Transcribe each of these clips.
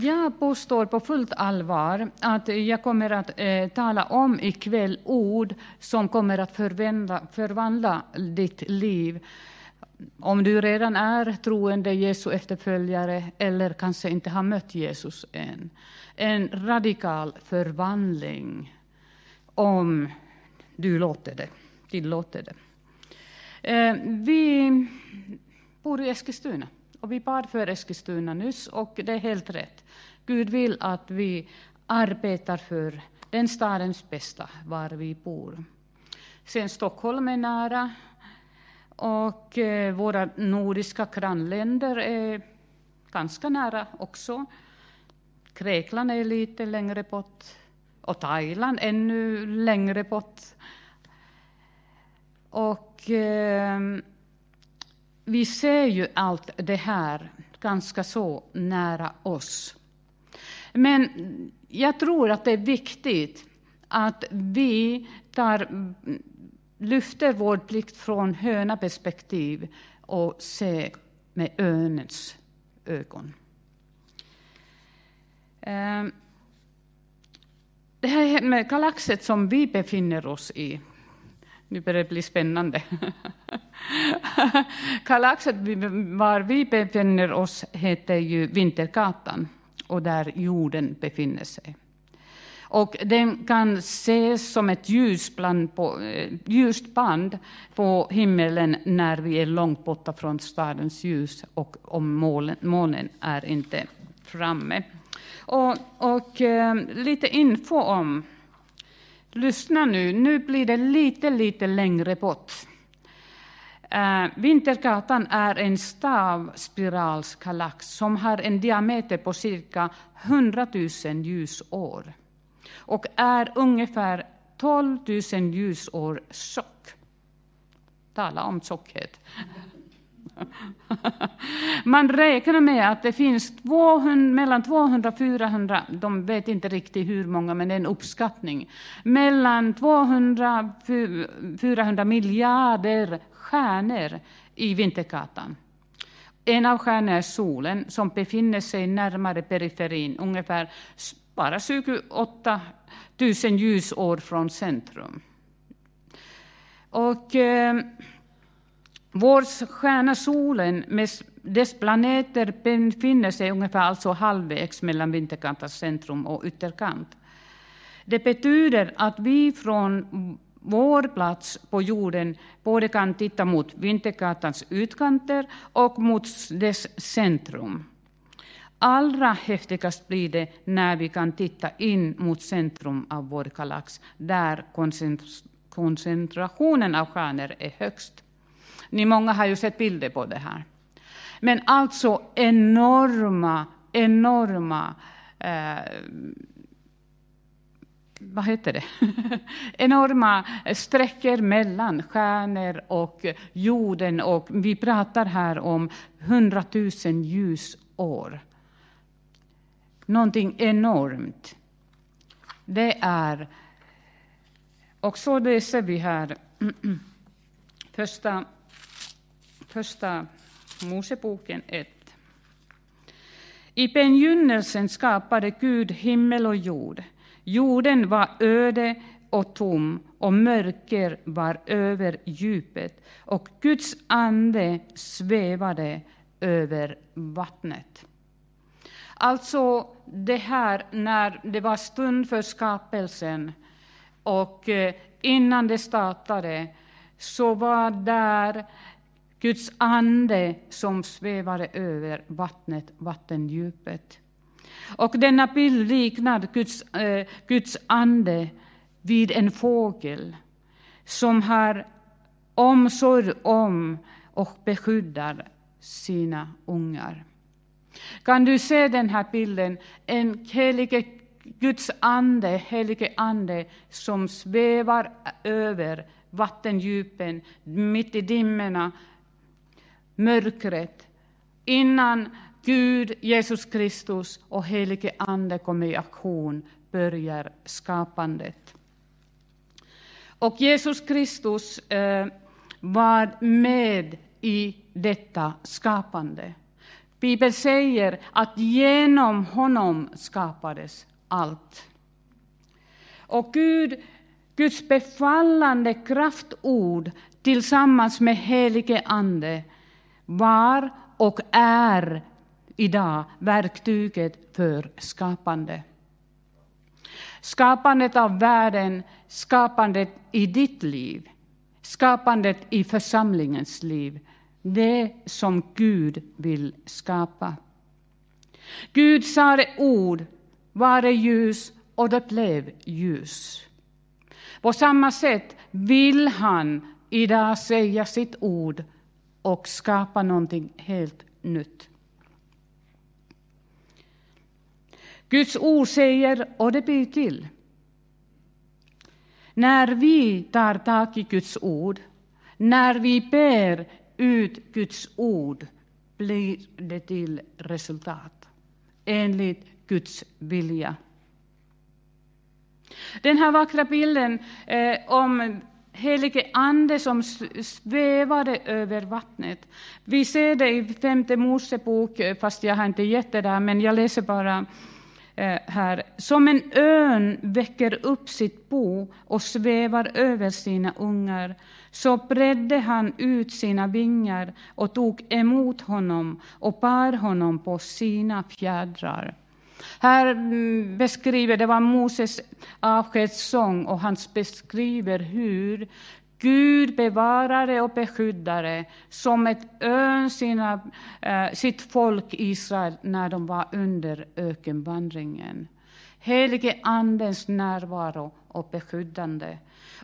Jag påstår på fullt allvar att jag kommer att eh, tala om ikväll ord som kommer att förvandla, förvandla ditt liv. Om du redan är troende Jesu efterföljare eller kanske inte har mött Jesus än. En radikal förvandling om du låter det, tillåter det. Eh, vi bor i Eskilstuna. Och vi bad för Eskilstuna nyss och det är helt rätt. Gud vill att vi arbetar för den stadens bästa, var vi bor. Sen Stockholm är nära och eh, våra nordiska grannländer är ganska nära också. Grekland är lite längre bort och Thailand ännu längre bort. Och eh, vi ser ju allt det här ganska så nära oss. Men jag tror att det är viktigt att vi tar, lyfter vår plikt från höna perspektiv och ser med önens ögon. Ehm, det här med galaxet som vi befinner oss i, nu börjar det bli spännande. Kalaxet var vi befinner oss heter ju Vintergatan och där jorden befinner sig. Och den kan ses som ett ljusband på, eh, ljust band på himmelen när vi är långt borta från stadens ljus och om målen, månen är inte framme. Och, och eh, lite info om Lyssna nu, nu blir det lite, lite längre bort. Uh, Vintergatan är en stavspiralskalax som har en diameter på cirka 100 000 ljusår och är ungefär 12 000 ljusår tjock. Tala om tjockhet. Man räknar med att det finns 200, mellan 200 och 400, de vet inte riktigt hur många, men det är en uppskattning, mellan 200 och 400 miljarder stjärnor i Vintergatan. En av stjärnorna är solen, som befinner sig närmare periferin, ungefär bara 28 000 ljusår från centrum. Och... Eh, vår stjärna solen med dess planeter befinner sig ungefär alltså halvvägs mellan vinterkantens centrum och ytterkant. Det betyder att vi från vår plats på jorden både kan titta mot vintergatans utkanter och mot dess centrum. Allra häftigast blir det när vi kan titta in mot centrum av vår galax, där koncentrationen av stjärnor är högst. Ni många har ju sett bilder på det här. Men alltså enorma, enorma eh, vad heter det? enorma sträckor mellan stjärnor och jorden. Och vi pratar här om hundratusen ljusår. Någonting enormt. Det är... Och så läser vi här första Första Moseboken 1. I begynnelsen skapade Gud himmel och jord. Jorden var öde och tom och mörker var över djupet och Guds ande svävade över vattnet. Alltså det här när det var stund för skapelsen och eh, innan det startade så var där Guds ande som svävade över vattnet, vattendjupet. Och denna bild liknar Guds, eh, Guds ande vid en fågel som har omsorg om och beskyddar sina ungar. Kan du se den här bilden? En helige Guds ande, helige ande som svävar över vattendjupen, mitt i dimmorna, mörkret innan Gud, Jesus Kristus och helige Ande kommer i aktion börjar skapandet. Och Jesus Kristus eh, var med i detta skapande. Bibeln säger att genom honom skapades allt. Och Gud, Guds befallande kraftord tillsammans med helige Ande var och är idag verktyget för skapande. Skapandet av världen, skapandet i ditt liv, skapandet i församlingens liv, det som Gud vill skapa. Gud sade ord, var det ljus och det blev ljus. På samma sätt vill han idag säga sitt ord och skapa någonting helt nytt. Guds ord säger, och det blir till. När vi tar tag i Guds ord, när vi ber ut Guds ord, blir det till resultat enligt Guds vilja. Den här vackra bilden eh, om helige Ande som svävade över vattnet. Vi ser det i femte Mosebok, eh, fast jag har inte gett det där, men jag läser bara eh, här. Som en örn väcker upp sitt bo och svävar över sina ungar, så bredde han ut sina vingar och tog emot honom och bar honom på sina fjädrar. Här mm, beskriver, det var Moses avskedssång och han beskriver hur Gud bevarade och beskyddade som ett ön sina, eh, sitt folk Israel när de var under ökenvandringen. Helige Andens närvaro och beskyddande.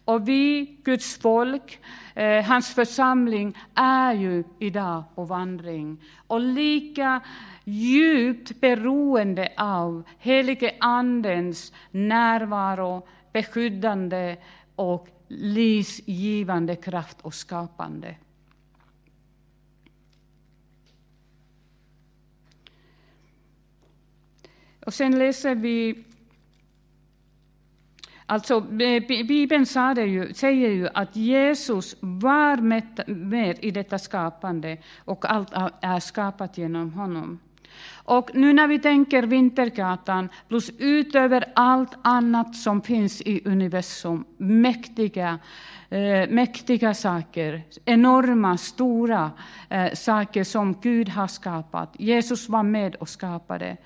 Och vi, Guds folk, eh, hans församling, är ju idag på vandring. Och lika djupt beroende av helige Andens närvaro, beskyddande och livsgivande kraft och skapande. Och sen läser vi Alltså, Bibeln säger ju att Jesus var med i detta skapande och allt är skapat genom honom. Och nu när vi tänker Vintergatan, plus utöver allt annat som finns i universum, mäktiga, eh, mäktiga saker, enorma, stora eh, saker som Gud har skapat. Jesus var med och skapade.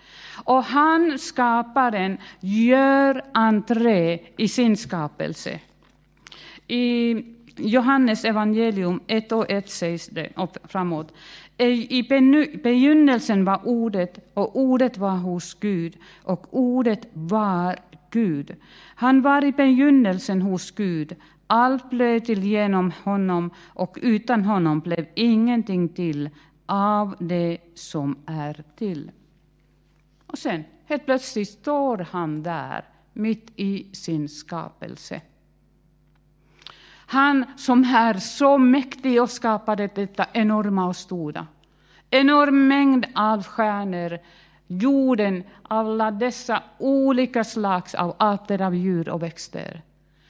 Och han, skaparen, gör entré i sin skapelse. I Johannes evangelium 1 och 1 sägs det, och framåt. I begynnelsen var Ordet, och Ordet var hos Gud, och Ordet var Gud. Han var i begynnelsen hos Gud. Allt blev till genom honom, och utan honom blev ingenting till av det som är till. Och sen, helt plötsligt står han där, mitt i sin skapelse. Han som är så mäktig och skapade detta enorma och stora. Enorm mängd av stjärnor, jorden, alla dessa olika slags av arter av djur och växter.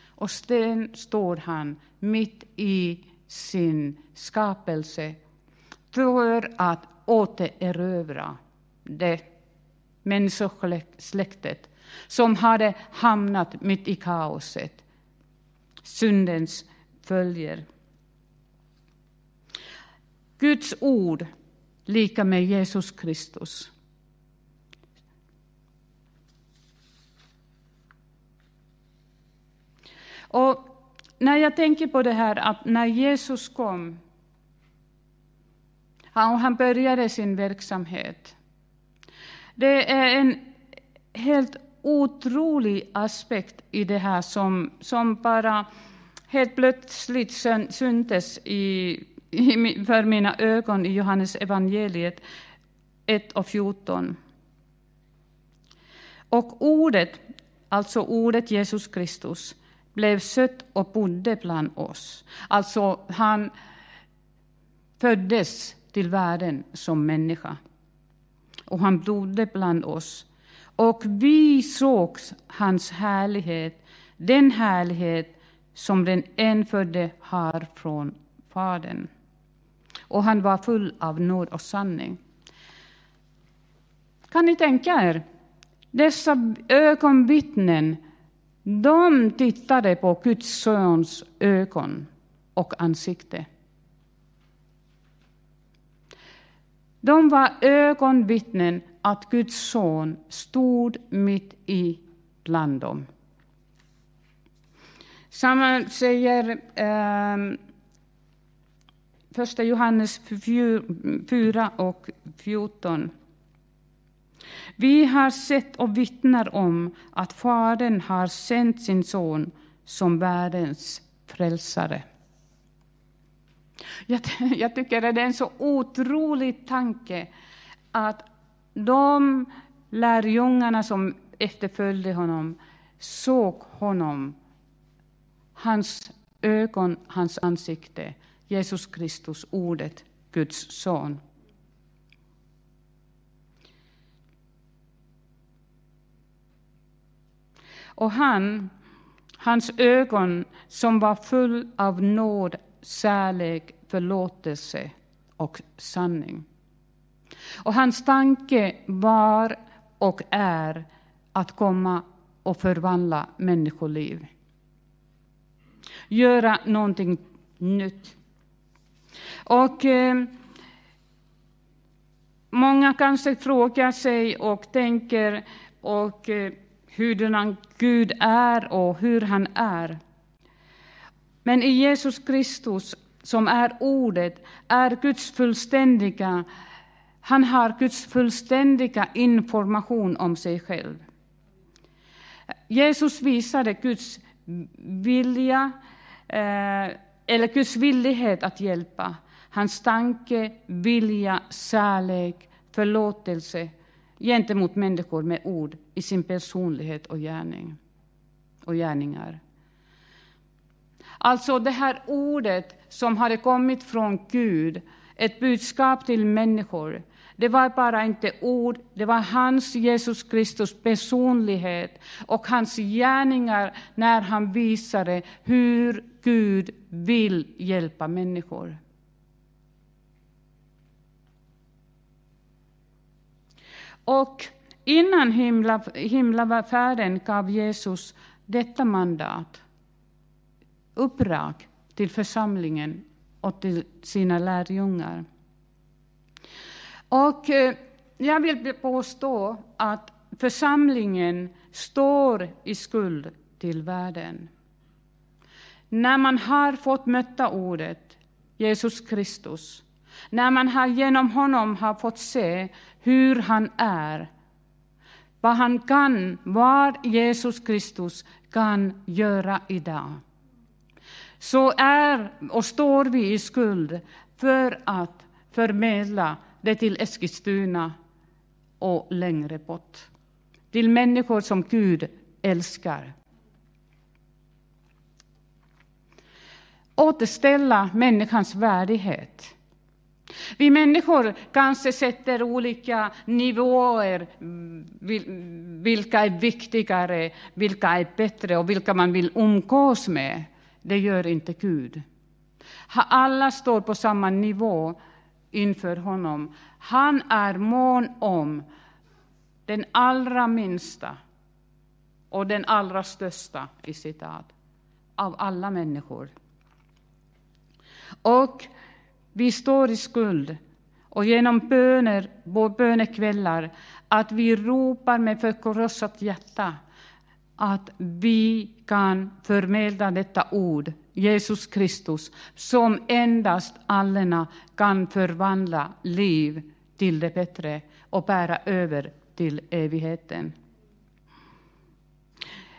Och sen står han mitt i sin skapelse för att återerövra det människosläktet som hade hamnat mitt i kaoset syndens följer. Guds ord lika med Jesus Kristus. Och när jag tänker på det här att när Jesus kom och han började sin verksamhet. Det är en helt otrolig aspekt i det här som, som bara helt plötsligt syntes i, i, för mina ögon i Johannes evangeliet 1 och 14. Och ordet, alltså ordet Jesus Kristus, blev sött och bodde bland oss. Alltså, han föddes till världen som människa. Och han bodde bland oss. Och vi såg hans härlighet, den härlighet som den enfödde har från Fadern. Och han var full av nåd och sanning. Kan ni tänka er? Dessa ögonvittnen, de tittade på Guds sons ögon och ansikte. De var ögonvittnen att Guds son stod mitt i bland dem. Samma säger eh, första Johannes 4 och 14. Vi har sett och vittnar om att Fadern har sänt sin son som världens frälsare. Jag, jag tycker att det är en så otrolig tanke att de lärjungarna som efterföljde honom såg honom, hans ögon, hans ansikte, Jesus Kristus, ordet, Guds son. Och han, hans ögon som var full av nåd, kärlek, förlåtelse och sanning. Och hans tanke var och är att komma och förvandla människoliv. Göra någonting nytt. Och eh, många kanske frågar sig och tänker och eh, hurdan Gud är och hur han är. Men i Jesus Kristus, som är Ordet, är Guds fullständiga han har Guds fullständiga information om sig själv. Jesus visade Guds vilja, Eh, eller Guds villighet att hjälpa. Hans tanke, vilja, kärlek, förlåtelse gentemot människor med ord i sin personlighet och gärning och gärningar. Alltså det här ordet som hade kommit från Gud, ett budskap till människor. Det var bara inte ord, det var hans Jesus Kristus personlighet och hans gärningar när han visade hur Gud vill hjälpa människor. Och innan himla, himlafärden gav Jesus detta mandat, uppdrag till församlingen och till sina lärjungar. Och eh, jag vill påstå att församlingen står i skuld till världen. När man har fått möta ordet, Jesus Kristus, när man har genom honom har fått se hur han är, vad han kan, vad Jesus Kristus kan göra idag, så är och står vi i skuld för att förmedla det till Eskilstuna och längre bort. Till människor som Gud älskar. Återställa människans värdighet. Vi människor kanske sätter olika nivåer, mm, vilka är viktigare, vilka är bättre och vilka man vill umgås med. Det gör inte Gud. Alla står på samma nivå inför honom. Han är mån om den allra minsta och den allra största i citat, av alla människor. Och vi står i skuld och genom böner, bönekvällar, att vi ropar med förkrossat hjärta att vi kan förmedla detta ord, Jesus Kristus, som endast allena kan förvandla liv till det bättre och bära över till evigheten.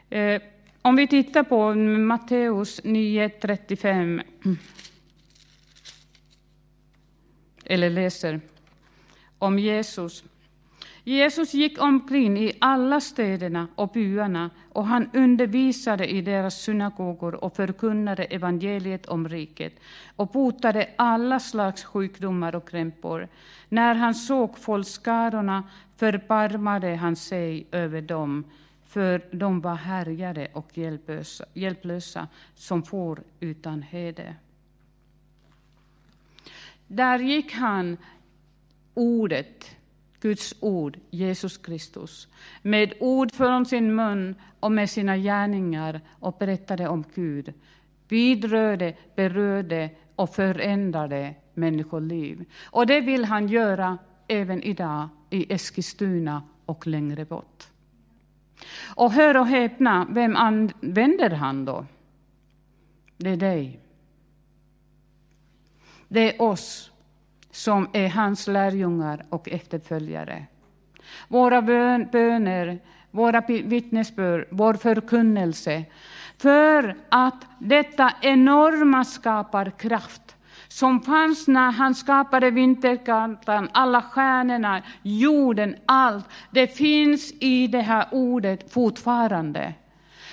Eh, om vi tittar på Matteus 9.35, eller läser om Jesus Jesus gick omkring i alla städerna och byarna och han undervisade i deras synagogor och förkunnade evangeliet om riket och botade alla slags sjukdomar och krämpor. När han såg folkskarorna förbarmade han sig över dem, för de var härjade och hjälplösa, hjälplösa som får utan hede. Där gick han, ordet, Guds ord, Jesus Kristus, med ord från sin mun och med sina gärningar och berättade om Gud, vidrörde, berörde och förändrade människoliv. Och det vill han göra även idag i Eskilstuna och längre bort. Och hör och häpna, vem använder han då? Det är dig. Det är oss som är hans lärjungar och efterföljare. Våra böner, våra vittnesbörd, vår förkunnelse. För att detta enorma skapar kraft som fanns när han skapade vinterkartan, alla stjärnorna, jorden, allt. Det finns i det här ordet fortfarande.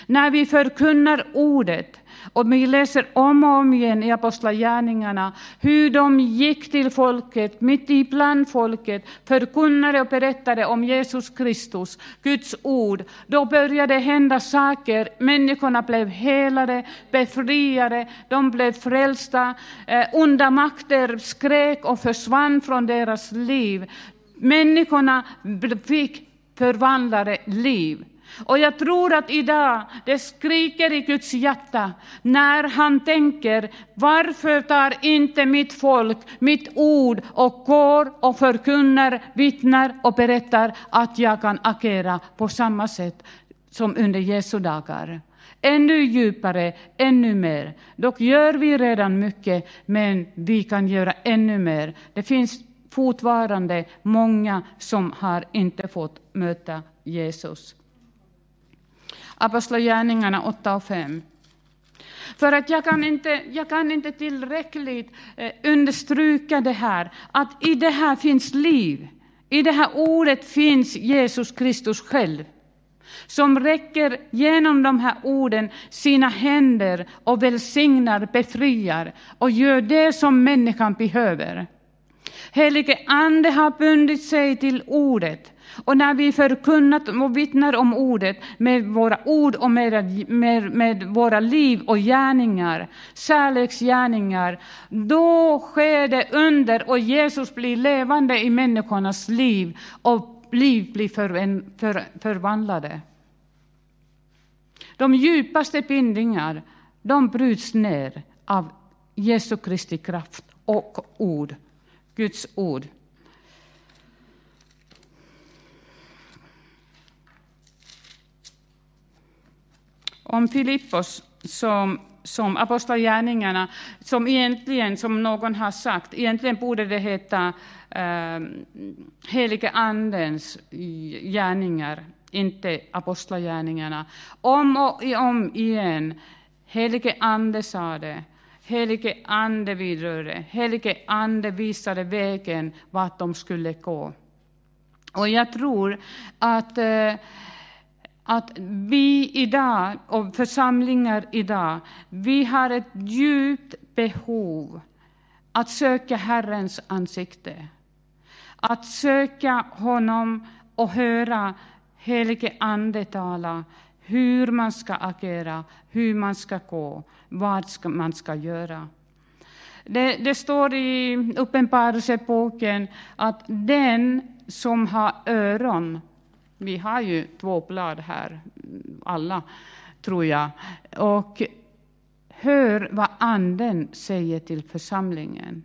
När vi förkunnar ordet och vi läser om och om igen i Apostlagärningarna hur de gick till folket, mitt ibland folket, förkunnade och berättade om Jesus Kristus, Guds ord. Då började hända saker. Människorna blev helade, befriade, de blev frälsta. Eh, onda makter skrek och försvann från deras liv. Människorna fick förvandlade liv. Och jag tror att idag det skriker i Guds hjärta när han tänker, varför tar inte mitt folk mitt ord och går och förkunnar, vittnar och berättar att jag kan agera på samma sätt som under Jesu dagar. Ännu djupare, ännu mer. Dock gör vi redan mycket, men vi kan göra ännu mer. Det finns fortfarande många som har inte fått möta Jesus. Apostlagärningarna 8 och 5. För att jag kan inte, jag kan inte tillräckligt eh, understryka det här, att i det här finns liv. I det här ordet finns Jesus Kristus själv, som räcker genom de här orden sina händer och välsignar, befriar och gör det som människan behöver. Helige Ande har bundit sig till ordet och när vi förkunnat och vittnar om ordet med våra ord och med, med, med våra liv och gärningar, kärleksgärningar, då sker det under och Jesus blir levande i människornas liv och liv blir för, för, förvandlade. De djupaste bindningar, de bryts ner av Jesu Kristi kraft och ord, Guds ord. Om Filippos som, som Apostlagärningarna, som egentligen, som någon har sagt, egentligen borde det heta eh, Helige Andens gärningar, inte Apostlagärningarna. Om och om igen, Helige Ande sa det, Helige Ande vidrörde, Helige Ande visade vägen vart de skulle gå. Och jag tror att eh, att vi idag, och församlingar idag, vi har ett djupt behov att söka Herrens ansikte. Att söka honom och höra helige Ande tala hur man ska agera, hur man ska gå, vad ska man ska göra. Det, det står i Uppenbarelseboken att den som har öron vi har ju två blad här, alla, tror jag. Och hör vad Anden säger till församlingen.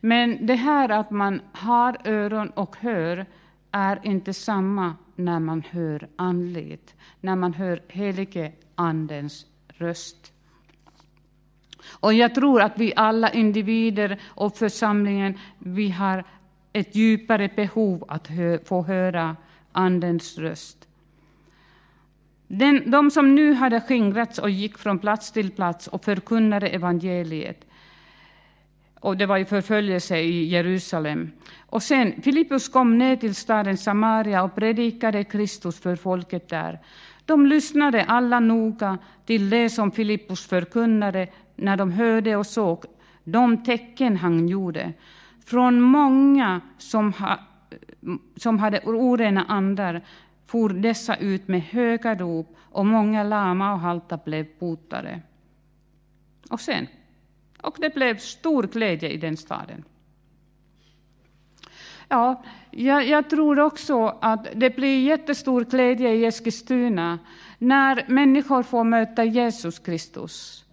Men det här att man har öron och hör är inte samma när man hör andligt, när man hör helige Andens röst. Och jag tror att vi alla individer och församlingen, vi har ett djupare behov att hö få höra Andens röst. Den, de som nu hade skingrats och gick från plats till plats och förkunnade evangeliet, och det var ju förföljelse i Jerusalem. Och sen, Filippus kom ner till staden Samaria och predikade Kristus för folket där. De lyssnade alla noga till det som Filippus förkunnade när de hörde och såg de tecken han gjorde. Från många som som hade orena andar for dessa ut med höga rop och många lama och halta blev botade. Och sen, och det blev stor glädje i den staden. Ja, jag, jag, tror också att det blir jättestor glädje i Eskilstuna när människor får möta Jesus Kristus.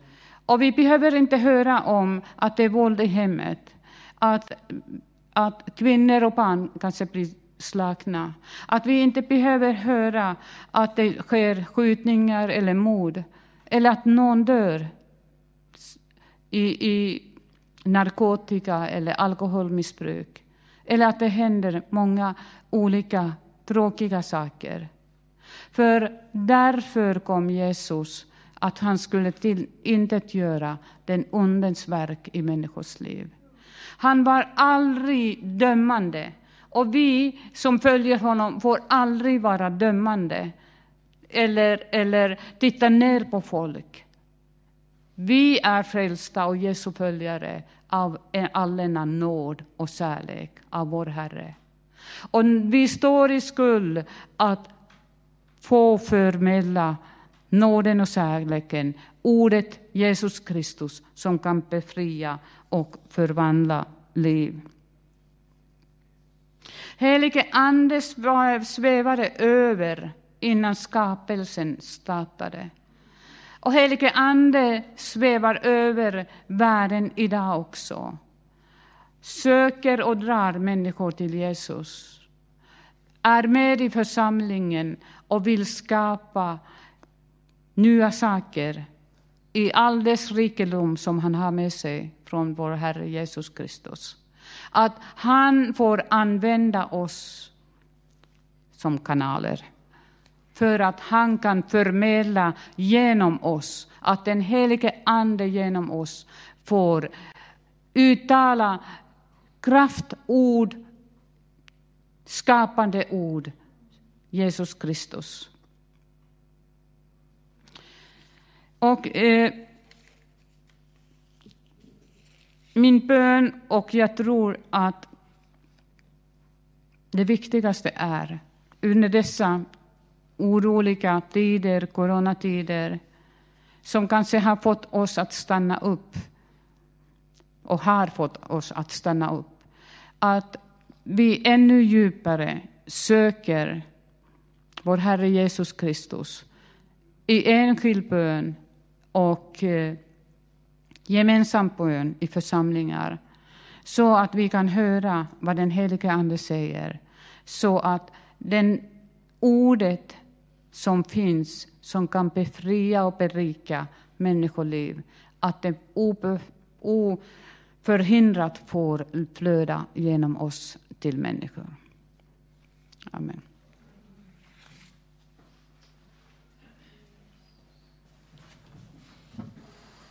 Och vi behöver inte höra om att det är våld i hemmet, att, att kvinnor och barn kanske blir slagna. Att vi inte behöver höra att det sker skjutningar eller mord, eller att någon dör i, i narkotika eller alkoholmissbruk. Eller att det händer många olika tråkiga saker. För därför kom Jesus, att han skulle till inte göra den ondens verk i människors liv. Han var aldrig dömande. Och vi som följer honom får aldrig vara dömande eller, eller titta ner på folk. Vi är frälsta och Jesu följare av allena nåd och kärlek av vår Herre. Och vi står i skuld att få förmedla nåden och kärleken, ordet Jesus Kristus som kan befria och förvandla liv. Helige Ande svävade över innan skapelsen startade. Och helige Ande svävar över världen idag också. Söker och drar människor till Jesus. Är med i församlingen och vill skapa nya saker i all dess rikedom som han har med sig från vår Herre Jesus Kristus. Att han får använda oss som kanaler för att han kan förmedla genom oss, att den helige Ande genom oss får uttala kraftord, skapande ord, Jesus Kristus. Och eh, min bön, och jag tror att det viktigaste är under dessa oroliga tider, coronatider, som kanske har fått oss att stanna upp och har fått oss att stanna upp. Att vi ännu djupare söker vår Herre Jesus Kristus i enskild bön och eh, gemensam bön i församlingar så att vi kan höra vad den helige Ande säger, så att den ordet som finns som kan befria och berika människoliv, att det oförhindrat får flöda genom oss till människor. Amen.